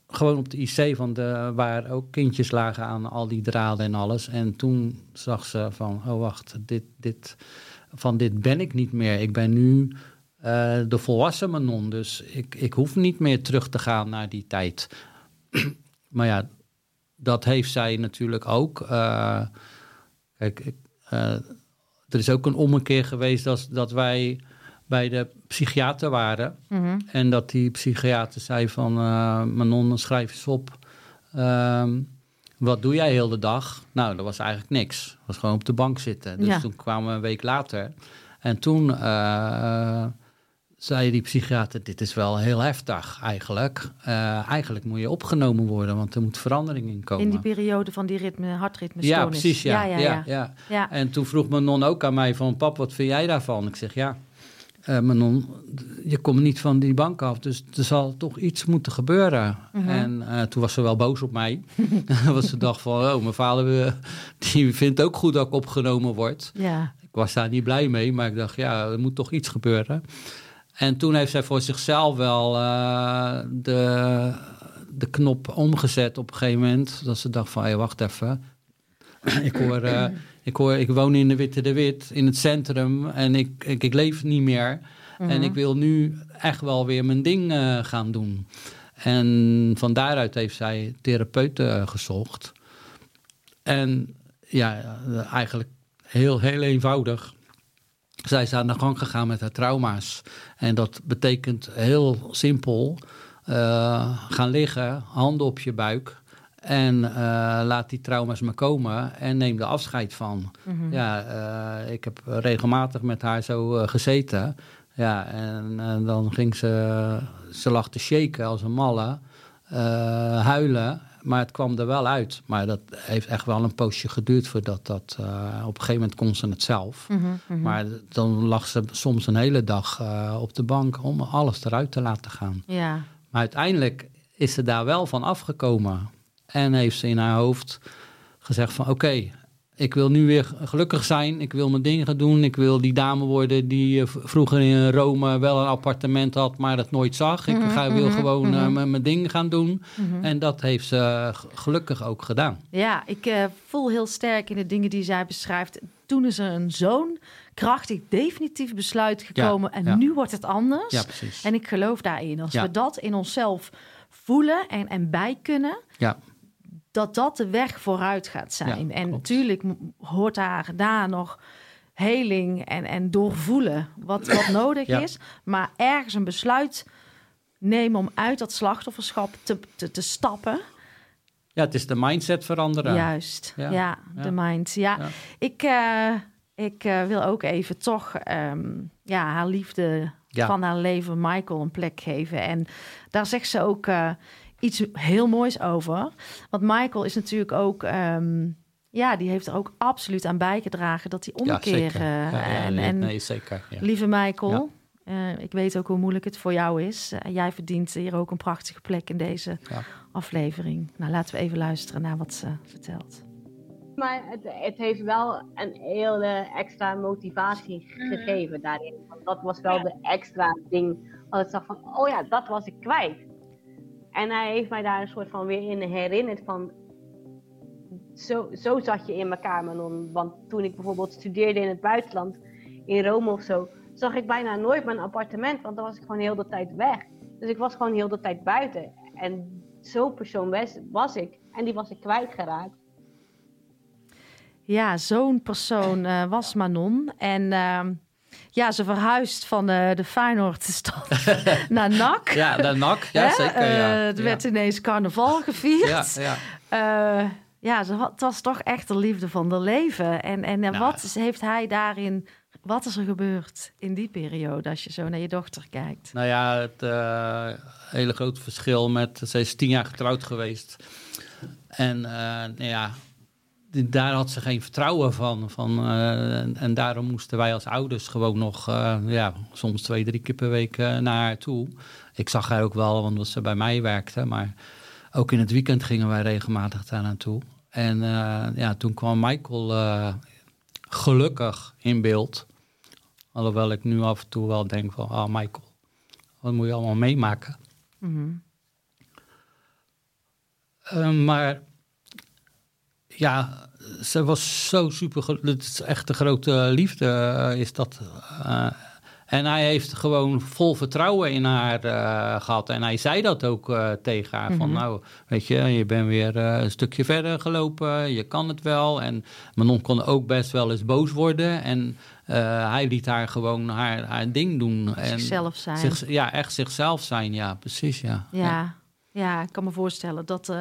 gewoon op de IC, van de, waar ook kindjes lagen aan al die draden en alles. En toen zag ze van, oh wacht, dit, dit, van dit ben ik niet meer. Ik ben nu de volwassen Manon. Dus ik, ik hoef niet meer terug te gaan naar die tijd. [CLEARS THROAT] maar ja, dat heeft zij natuurlijk ook. kijk, ik, er is ook een ommekeer geweest dat, dat wij bij de psychiater waren. Mhm. En dat die psychiater zei van... Uh, Manon, schrijf eens op. Ehm, wat doe jij heel de dag? Nou, dat was eigenlijk niks. Dat was gewoon op de bank zitten. Dus toen kwamen we een week later. En toen uh, zei die psychiater... dit is wel heel heftig eigenlijk. Uh, eigenlijk moet je opgenomen worden, want er moet verandering in komen. In die periode van die ritme, hartritme Ja, precies. Ja. Ja, ja, ja, ja. En toen vroeg Manon ook aan mij van... pap, wat vind jij daarvan? Ik zeg, ja uh, Manon, je komt niet van die bank af, dus er zal toch iets moeten gebeuren. Mhm. En uh, toen was ze wel boos op mij. [LAUGHS] was ze dacht van, oh, mijn vader eh, die vindt ook goed dat ik opgenomen word. Ja. Ik was daar niet blij mee, maar ik dacht, ja, er moet toch iets gebeuren. En toen heeft zij voor zichzelf wel de, de knop omgezet op een gegeven moment. Dat ze dacht van, hey, wacht even. [CLEARS THROAT] ik hoor ik, hoor, ik woon in de Witte de Wit, in het centrum. En ik, ik, ik leef niet meer. En mhm. ik wil nu echt wel weer mijn ding uh, gaan doen. En van daaruit heeft zij therapeuten gezocht. En ja, eigenlijk heel, heel eenvoudig. Zij is aan de gang gegaan met haar trauma's. En dat betekent heel simpel: uh, gaan liggen, handen op je buik. En uh, laat die trauma's maar komen en neem er afscheid van. Mhm. Ja, uh, ik heb regelmatig met haar zo gezeten. Ja, en dan ging ze, ze lag te shaken als een malle, huilen. Maar het kwam er wel uit. Maar dat heeft echt wel een poosje geduurd voordat dat... op een gegeven moment kon ze het zelf. Mhm, mhm. Maar dan lag ze soms een hele dag op de bank om alles eruit te laten gaan. Ja. Maar uiteindelijk is ze daar wel van afgekomen. En heeft ze in haar hoofd gezegd van oké, ik wil nu weer gelukkig zijn. Ik wil mijn dingen gaan doen. Ik wil die dame worden die eh, vroeger in Rome wel een appartement had, maar dat nooit zag. Ik mhm, ga, wil mhm, gewoon uh, mijn dingen gaan doen. En dat heeft ze gelukkig ook gedaan. Ja, ik uh, voel heel sterk in de dingen die zij beschrijft. Toen is er een zoon krachtig definitief besluit gekomen. en nu wordt het anders. Ja, precies. En ik geloof daarin. Als we dat in onszelf voelen en, en bij kunnen. Ja dat dat de weg vooruit gaat zijn. en natuurlijk hoort daar daar nog heling en, en doorvoelen wat, wat [CLEARS THROAT] nodig is. Maar ergens een besluit nemen om uit dat slachtofferschap te, te, te stappen. Ja, het is de mindset veranderen. Juist, ja, de mind. Ja, ik, uh, ik uh, wil ook even toch um, ja, haar liefde van haar leven Michael een plek geven. En daar zegt ze ook... Uh, iets heel moois over. Want Michael is natuurlijk ook. Ehm, ja, die heeft er ook absoluut aan bijgedragen dat hij omkeer. Ja, uh, en, en nee, zeker. Lieve Michael, uh, ik weet ook hoe moeilijk het voor jou is. Uh, jij verdient hier ook een prachtige plek in deze aflevering. Nou, laten we even luisteren naar wat ze vertelt. Maar het, het heeft wel een hele extra motivatie gegeven daarin. Want dat was wel de extra ding. Wat ik zag van, oh ja, dat was ik kwijt. En hij heeft mij daar een soort van weer in herinnerd van... Zo, zo zat je in elkaar, Manon. Want toen ik bijvoorbeeld studeerde in het buitenland, in Rome of zo... zag ik bijna nooit mijn appartement, want dan was ik gewoon heel de tijd weg. Dus ik was gewoon heel de tijd buiten. En zo'n persoon was, was ik. En die was ik kwijtgeraakt. Ja, zo'n persoon uh, was Manon. En... Uh ja, ze verhuist van de, de Feyenoordstad [LAUGHS] naar NAC. Ja, naar NAC, ja zeker. Ja. Uh, er werd ineens carnaval [LAUGHS] gevierd. Ja, ja. Uh, ja ze, het was toch echt de liefde van haar leven. En, en nou, wat heeft hij daarin... Wat is er gebeurd in die periode als je zo naar je dochter kijkt? Nou ja, het uh, hele grote verschil met... Ze is tien jaar getrouwd geweest. En nou ja, daar had ze geen vertrouwen van. van uh, en daarom moesten wij als ouders gewoon nog, uh, ja, soms twee, drie keer per week uh, naar haar toe. Ik zag haar ook wel, want ze bij mij werkte. Maar ook in het weekend gingen wij regelmatig daar naartoe. En ja, toen kwam Michael gelukkig in beeld. Alhoewel ik nu af en toe wel denk van, ah Michael, wat moet je allemaal meemaken? Mm maar ja, ze was zo super. Het is echt de grote liefde, uh, is dat. Uh, En hij heeft gewoon vol vertrouwen in haar uh, gehad. En hij zei dat ook tegen haar. Van mhm. nou, weet je, je bent weer een stukje verder gelopen. Je kan het wel. En Manon kon ook best wel eens boos worden. En hij liet haar gewoon haar, haar ding doen. Zichzelf zijn. Zich, ja, echt zichzelf zijn. Ja, precies, ja. Ja, ja. Ja ik kan me voorstellen dat...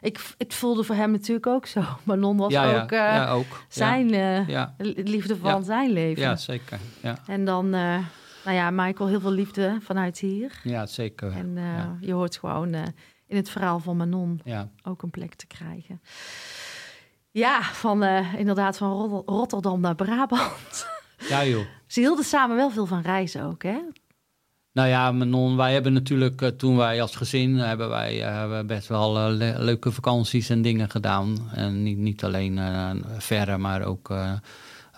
ik, het voelde voor hem natuurlijk ook zo. [LAUGHS] Manon was ja, ook, ja, ook. zijn liefde van zijn leven. Ja, zeker. Ja. En dan nou ja, Michael, heel veel liefde vanuit hier. Ja, zeker. En uh, je hoort gewoon uh, in het verhaal van Manon ja. ook een plek te krijgen. Ja, van uh, inderdaad van Rotterdam naar Brabant. Ja, joh. [LAUGHS] Ze hielden samen wel veel van reizen ook, hè? Nou ja, Manon, wij hebben natuurlijk toen wij als gezin hebben wij hebben best wel leuke vakanties en dingen gedaan. En niet, niet alleen verre, maar ook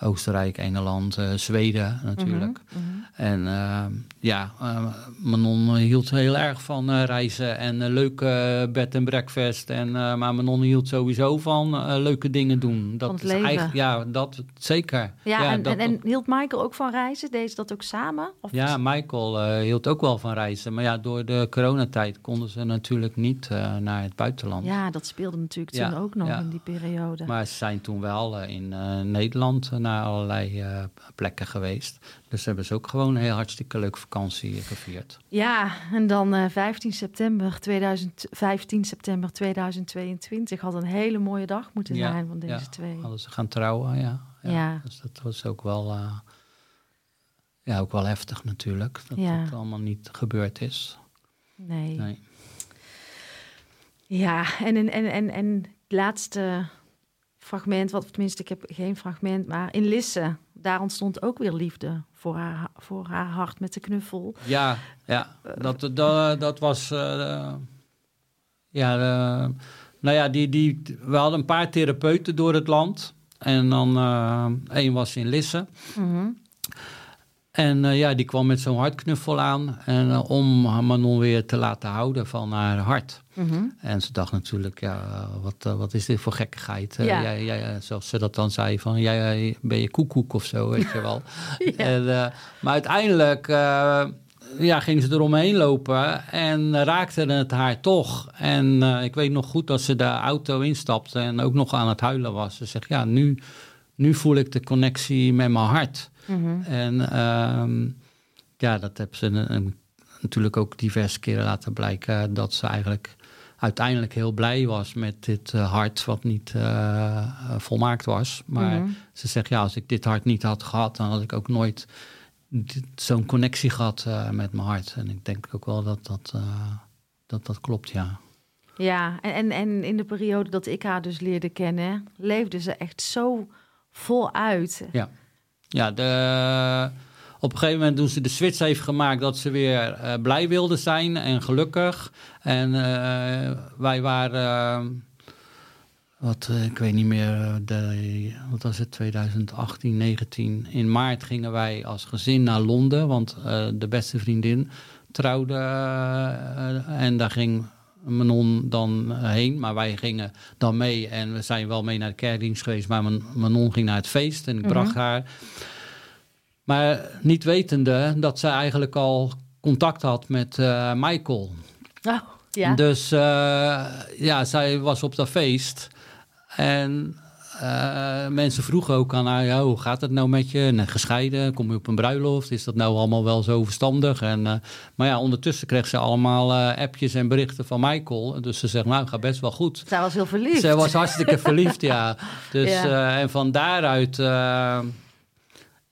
Oostenrijk, Engeland, uh, Zweden natuurlijk. Mhm, mhm. En uh, ja, uh, Manon hield heel erg van reizen en leuke bed en breakfast. En, maar Manon hield sowieso van leuke dingen doen. Dat is eigenlijk, ja, dat zeker. Ja, en, en, en, hield Michael ook van reizen? Deed ze dat ook samen? Of ja, Michael hield ook wel van reizen. Maar ja, door de coronatijd konden ze natuurlijk niet naar het buitenland. Ja, dat speelde natuurlijk toen ook nog in die periode. Maar ze zijn toen wel in Nederland naar allerlei uh, plekken geweest. Dus hebben ze ook gewoon een heel hartstikke leuke vakantie gevierd. Ja, en dan uh, 15 september 2000, 15 september 2022 had een hele mooie dag moeten zijn van deze ja, twee. Hadden ze gaan trouwen, ja. ja. Dus dat was ook wel, uh, ja, ook wel heftig natuurlijk. Dat het allemaal niet gebeurd is. Nee. nee. Ja, en, en, en, en, en het laatste fragment, wat tenminste, ik heb geen fragment, maar in Lisse, daar ontstond ook weer liefde voor haar, voor haar hart met de knuffel. Ja, ja uh, dat, dat, dat was. Uh, ja, uh, nou ja, die, die, we hadden een paar therapeuten door het land. En dan één was in Lisse. Mm -hmm. En uh, ja, die kwam met zo'n hartknuffel aan. En uh, om Manon weer te laten houden van haar hart. Mm -hmm. En ze dacht natuurlijk, ja, wat, uh, wat is dit voor gekkigheid? Ja. Jij, jij, zoals ze dat dan zei, van jij ben je koekoek of zo, weet je wel. [LAUGHS] ja. en, maar uiteindelijk ja, ging ze eromheen lopen en raakte het haar toch. En ik weet nog goed dat ze de auto instapte en ook nog aan het huilen was. Ze zegt, ja, nu, nu voel ik de connectie met mijn hart. Mhm. En ehm, ja, dat hebben ze natuurlijk ook diverse keren laten blijken dat ze eigenlijk uiteindelijk heel blij was met dit uh, hart wat niet uh, volmaakt was. Maar mhm. ze zegt, ja, als ik dit hart niet had gehad, dan had ik ook nooit zo'n connectie gehad uh, met mijn hart. En ik denk ook wel dat dat, dat, dat klopt, ja. Ja, en, en in de periode dat ik haar dus leerde kennen, leefde ze echt zo voluit. Ja. Ja, de, op een gegeven moment toen ze de switch heeft gemaakt dat ze weer uh, blij wilde zijn en gelukkig. En uh, wij waren, uh, wat, ik weet niet meer, de, wat was het, 2018, 19. In maart gingen wij als gezin naar Londen, want de beste vriendin trouwde. en daar ging Manon dan heen, maar wij gingen dan mee. En we zijn wel mee naar de kerkdienst geweest, maar Manon ging naar het feest en ik mhm. bracht haar. Maar niet wetende dat zij eigenlijk al contact had met uh, Michael. Oh, ja. Dus uh, ja, zij was op dat feest. En uh, mensen vroegen ook aan haar, ja, hoe gaat het nou met je? Net gescheiden, kom je op een bruiloft? Is dat nou allemaal wel zo verstandig? En, uh, maar ja, ondertussen kreeg ze allemaal uh, appjes en berichten van Michael. Dus ze zegt, nou, gaat best wel goed. Zij was heel verliefd. Zij was hartstikke verliefd, ja. [LAUGHS] Dus, ja. en van daaruit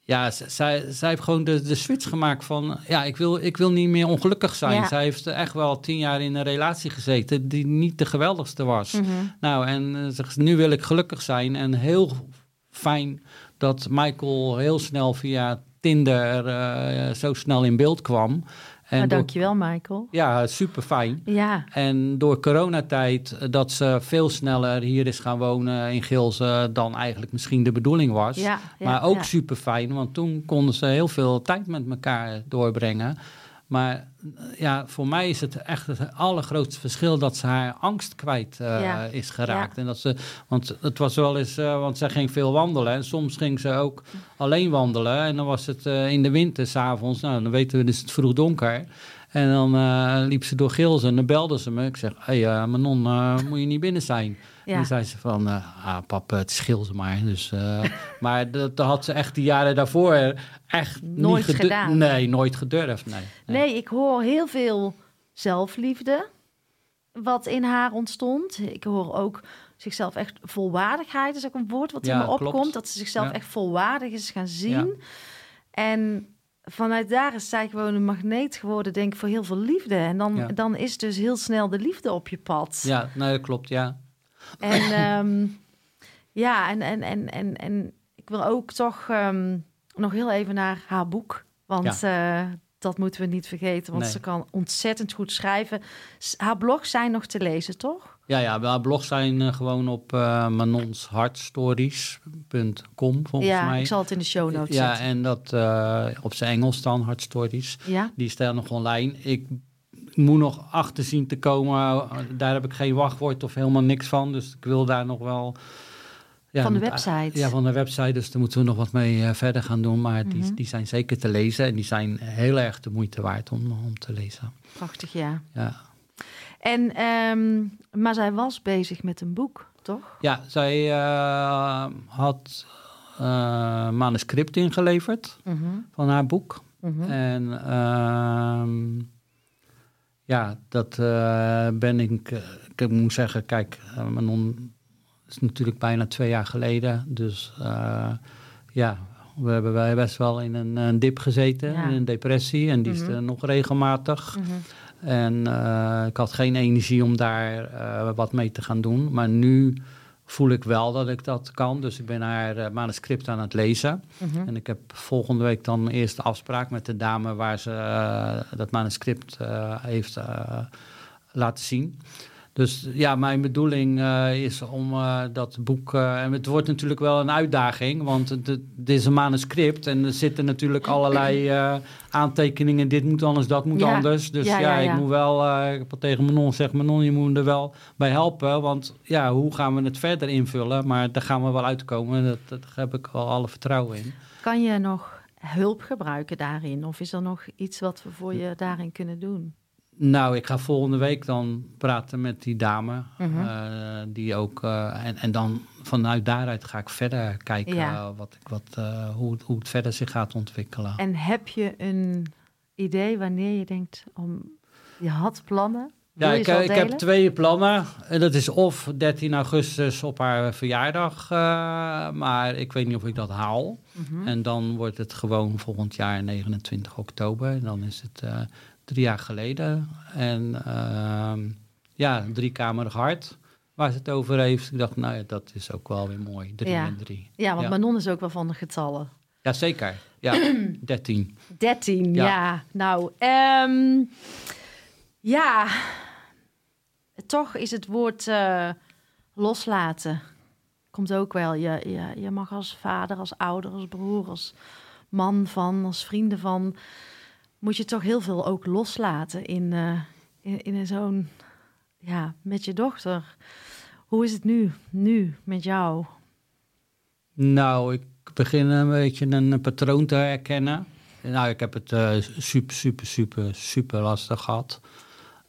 ja, zij, zij heeft gewoon de, de switch gemaakt van... ja, ik wil, ik wil niet meer ongelukkig zijn. Zij heeft echt wel tien jaar in een relatie gezeten... die niet de geweldigste was. Mhm. Nou, en zegt, nu wil ik gelukkig zijn. En heel fijn dat Michael heel snel via Tinder uh, zo snel in beeld kwam. En nou, dankjewel, Michael. Ja, super fijn. Ja. En door coronatijd eh, dat ze veel sneller hier is gaan wonen in Gilze dan eigenlijk misschien de bedoeling was. Ja, maar ook super fijn, want toen konden ze heel veel tijd met elkaar doorbrengen. Maar eh, ja, voor mij is het echt het allergrootste verschil dat ze haar angst kwijt uh, is geraakt. En dat ze, want het was wel eens, uh, want zij ging veel wandelen. En soms ging ze ook alleen wandelen. En dan was het in de winter, s'avonds, nou dan weten we, dus het vroeg donker. En dan liep ze door Gilsen en dan belde ze me. Ik zeg, hé hey, Manon, moet je niet binnen zijn? Ja. En zei ze van, ah, pap, het ze maar. Dus, [LAUGHS] maar dat, dat, had ze echt de jaren daarvoor echt nooit niet gedaan. Nee, nooit gedurfd. Nee, nee. nee, ik hoor heel veel zelfliefde wat in haar ontstond. Ik hoor ook zichzelf echt volwaardigheid is ook een woord wat in me opkomt. Dat ze zichzelf echt volwaardig is gaan zien. En vanuit daar is zij gewoon een magneet geworden, denk ik, voor heel veel liefde. En dan, dan is dus heel snel de liefde op je pad. Ja, nee, dat klopt, ja. En um, ja, en, en, en, en, en ik wil ook toch um, nog heel even naar haar boek. Want uh, dat moeten we niet vergeten, want ze kan ontzettend goed schrijven. Haar blogs zijn nog te lezen, toch? Ja, ja haar blogs zijn uh, gewoon op uh, manonshartstories.com volgens ja, mij. ik zal het in de show notes ja, zetten. en dat uh, op zijn Engels dan, Hartstories. Ja. Die staat nog online. Ik moet nog achter zien te komen. Daar heb ik geen wachtwoord of helemaal niks van. Dus ik wil daar nog wel ja, van de website. Ja, van de website. Dus daar moeten we nog wat mee uh, verder gaan doen. Maar die, mhm. die zijn zeker te lezen. En die zijn heel erg de moeite waard om, om te lezen. Prachtig, ja. Ja. En, um, maar zij was bezig met een boek, toch? Ja, zij uh, had uh, manuscript ingeleverd mm -hmm. van haar boek. Mm -hmm. En uh, ja, dat ben ik... ik moet zeggen, kijk, Manon is natuurlijk bijna twee jaar geleden. Dus uh, ja, we hebben wij best wel in een, een dip gezeten, in een depressie. En die is mhm. er nog regelmatig. Mhm. En uh, ik had geen energie om daar wat mee te gaan doen. Maar nu voel ik wel dat ik dat kan. Dus ik ben haar manuscript aan het lezen. Mhm. En ik heb volgende week dan mijn eerste afspraak met de dame waar ze dat manuscript heeft laten zien. Dus ja, mijn bedoeling uh, is om uh, dat boek. Uh, en het wordt natuurlijk wel een uitdaging, want het, is een manuscript en er zitten natuurlijk allerlei aantekeningen. Dit moet anders, dat moet anders. Dus ja, ja, ja ik moet wel. ik heb tegen Manon gezegd: Manon, je moet er wel bij helpen. Want ja, hoe gaan we het verder invullen? Maar daar gaan we wel uitkomen. Dat, daar heb ik al alle vertrouwen in. Kan je nog hulp gebruiken daarin? Of is er nog iets wat we voor je daarin kunnen doen? Nou, ik ga volgende week dan praten met die dame. Mhm. Eh, die ook, uh, en, en dan vanuit daaruit ga ik verder kijken ja. wat, wat, uh, hoe, hoe het verder zich gaat ontwikkelen. En heb je een idee wanneer je denkt om. Je had plannen? ja, ik, ik heb twee plannen. En dat is of 13 augustus op haar verjaardag, maar ik weet niet of ik dat haal. Mhm. En dan wordt het gewoon volgend jaar 29 oktober. En dan is het drie jaar geleden. En uh, ja, driekamerig hart waar ze het over heeft. Ik dacht, nou ja, dat is ook wel weer mooi. Drie ja. en drie. Ja, want Manon is ook wel van de getallen. Ja, zeker. Ja, [CLEARS THROAT] dertien. Dertien, ja. ja. Nou, um, ja. Toch is het woord uh, loslaten. Komt ook wel. Je, je, je mag als vader, als ouder, als broer, als man van, als vrienden van moet je toch heel veel ook loslaten in, uh, in, in zo'n, ja, met je dochter. Hoe is het nu, nu met jou? Nou, ik begin een beetje een patroon te herkennen. Nou, ik heb het uh, super, super, super, super lastig gehad.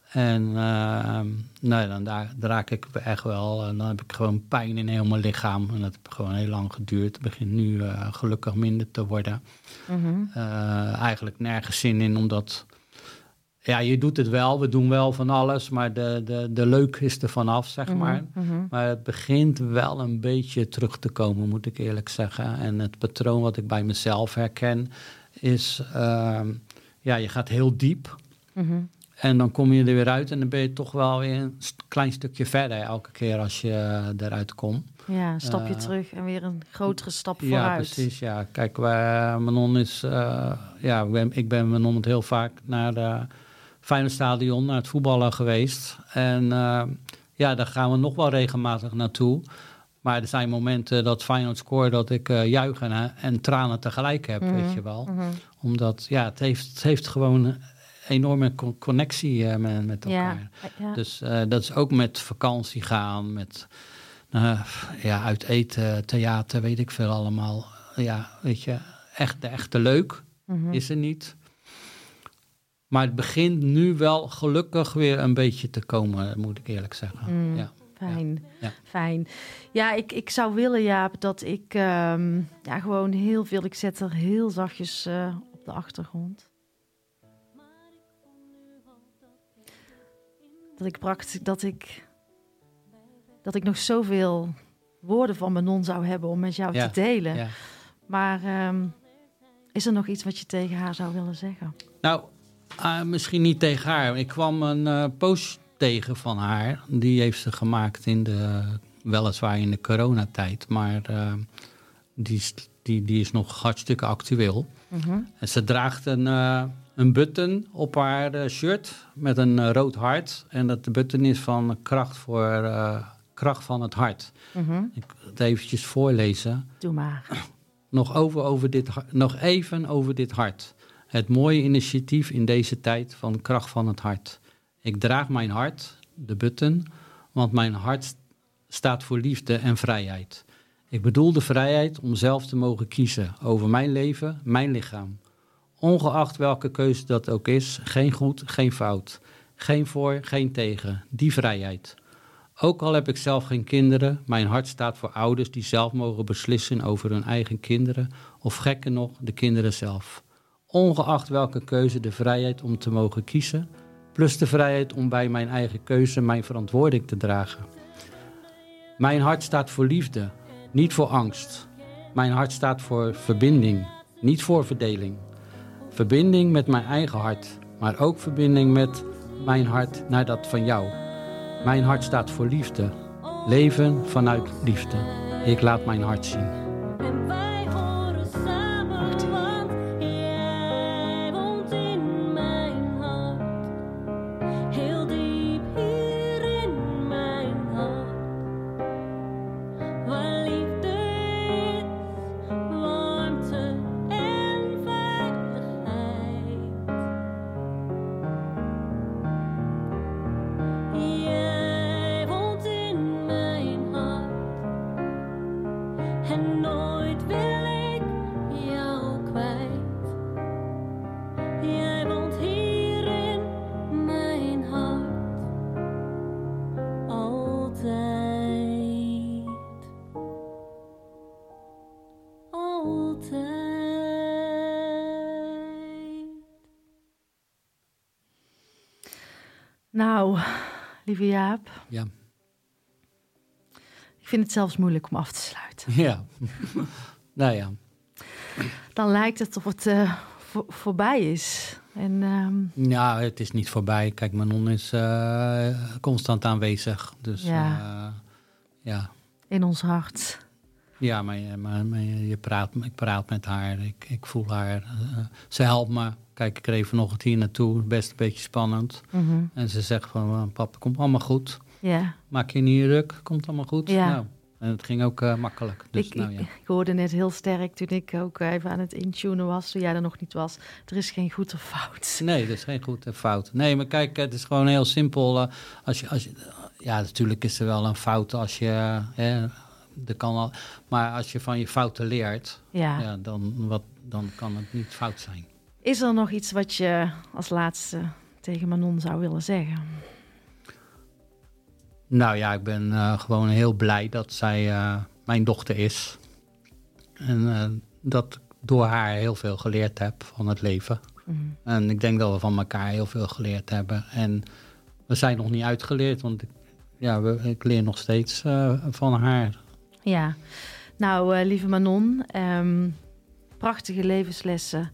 En uh, nou, dan daar, raak ik echt wel. En dan heb ik gewoon pijn in heel mijn lichaam. En dat heeft gewoon heel lang geduurd. Het begint nu uh, gelukkig minder te worden. Mm eigenlijk nergens zin in, omdat. Ja, je doet het wel. We doen wel van alles. Maar de, de, de leuk is er vanaf, zeg mhm, maar. Mhm. Maar het begint wel een beetje terug te komen, moet ik eerlijk zeggen. En het patroon wat ik bij mezelf herken is. Ehm, ja, je gaat heel diep. En dan kom je er weer uit en dan ben je toch wel weer een klein stukje verder elke keer als je eh, eruit komt. Ja, een stapje uh, terug en weer een grotere stap vooruit. Ja, precies. Ja. Kijk, wij, Manon is, uh, ja, ik ben, ik ben Manon heel vaak naar de Feyenoord Stadion, naar het voetballen geweest. En uh, ja, daar gaan we nog wel regelmatig naartoe. Maar er zijn momenten dat Feyenoord scoort dat ik juichen en, en, tranen tegelijk heb, mm -hmm. weet je wel. Mm -hmm. Omdat, ja, het heeft, het heeft gewoon enorme connectie met, met elkaar. Ja, Dus dat is ook met vakantie gaan, met ja, uit eten, theater, weet ik veel allemaal. Ja, weet je, echt, de echte leuk mhm. is er niet. Maar het begint nu wel gelukkig weer een beetje te komen, moet ik eerlijk zeggen. Mm, ja. Fijn, ja. fijn. Ja, ik, ik zou willen, Jaap, dat ik ehm, ja, gewoon heel veel... Ik zet er heel zachtjes uh, op de achtergrond. Dat ik praktisch, dat ik... Dat ik nog zoveel woorden van mijn non zou hebben om met jou te delen. Maar um, is er nog iets wat je tegen haar zou willen zeggen? Nou, uh, misschien niet tegen haar. Ik kwam een uh, post tegen van haar. Die heeft ze gemaakt in de, weliswaar in de coronatijd. Maar uh, die, is, die, die is nog hartstikke actueel. -hmm. En ze draagt een, een button op haar shirt met een rood hart. En dat de button is van kracht voor kracht van het hart. -hmm. Ik het eventjes voorlezen. Doe maar. [CLEARS THROAT] Nog, over, over dit, nog even over dit hart. Het mooie initiatief in deze tijd van kracht van het hart. Ik draag mijn hart, de button, want mijn hart staat voor liefde en vrijheid. Ik bedoel de vrijheid om zelf te mogen kiezen over mijn leven, mijn lichaam. Ongeacht welke keuze dat ook is, geen goed, geen fout. Geen voor, geen tegen. Die vrijheid. Ook al heb ik zelf geen kinderen, mijn hart staat voor ouders die zelf mogen beslissen over hun eigen kinderen, of gekker nog, de kinderen zelf. Ongeacht welke keuze, de vrijheid om te mogen kiezen, plus de vrijheid om bij mijn eigen keuze mijn verantwoording te dragen. Mijn hart staat voor liefde, niet voor angst. Mijn hart staat voor verbinding, niet voor verdeling. Verbinding met mijn eigen hart, maar ook verbinding met mijn hart naar dat van jou. Mijn hart staat voor liefde. Leven vanuit liefde. Ik laat mijn hart zien. Nou, lieve Jaap. Ja. Ik vind het zelfs moeilijk om af te sluiten. Ja. nou ja. Dan lijkt het of het uh, voorbij is. En, um... Ja, het is niet voorbij. Kijk, Manon is uh, constant aanwezig. Dus ja. Uh, ja. In ons hart. Ja, maar, maar, maar, je praat, ik praat met haar. Ik, ik voel haar. ze helpt me kijk ik er even nog het hier naartoe, best een beetje spannend. Mhm. En ze zegt van, papa, komt allemaal goed. Ja. Maak je niet ruk, komt allemaal goed. Ja. Nou, en het ging ook uh, makkelijk. Dus, ik, nou, ja. ik, hoorde net heel sterk toen ik ook even aan het intunen was, toen jij er nog niet was. Er is geen goed of fout. Nee, er is geen goed of fout. Nee, maar kijk, het is gewoon heel simpel. Uh, als je, als je, ja, natuurlijk is er wel een fout als je... Uh, er kan al, maar als je van je fouten leert, ja. ja dan, wat, dan kan het niet fout zijn. Is er nog iets wat je als laatste tegen Manon zou willen zeggen? Nou ja, ik ben uh, gewoon heel blij dat zij uh, mijn dochter is. En uh, dat ik door haar heel veel geleerd heb van het leven. Mm. En ik denk dat we van elkaar heel veel geleerd hebben. En we zijn nog niet uitgeleerd, want ik, ja, we, ik leer nog steeds van haar. Ja, nou lieve Manon, um, prachtige levenslessen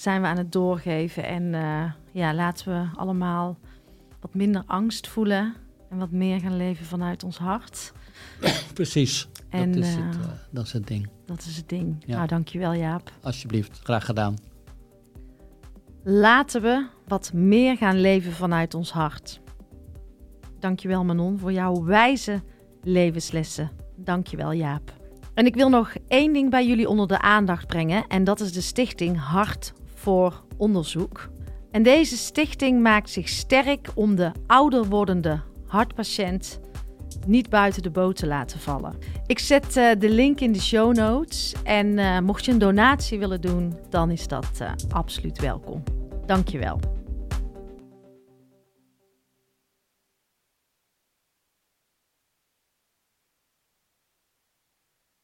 zijn we aan het doorgeven. En uh, ja, laten we allemaal wat minder angst voelen en wat meer gaan leven vanuit ons hart. Precies. En, dat, is het, uh, dat is het ding. Dat is het ding. Ja. Nou, dankjewel Jaap. Alsjeblieft, graag gedaan. Laten we wat meer gaan leven vanuit ons hart. Dankjewel Manon voor jouw wijze levenslessen. Dankjewel Jaap. En ik wil nog één ding bij jullie onder de aandacht brengen en dat is de stichting Hart voor onderzoek. En deze stichting maakt zich sterk om de ouder wordende hartpatiënt niet buiten de boot te laten vallen. Ik zet uh, de link in de show notes en uh, mocht je een donatie willen doen, dan is dat uh, absoluut welkom. Dankjewel.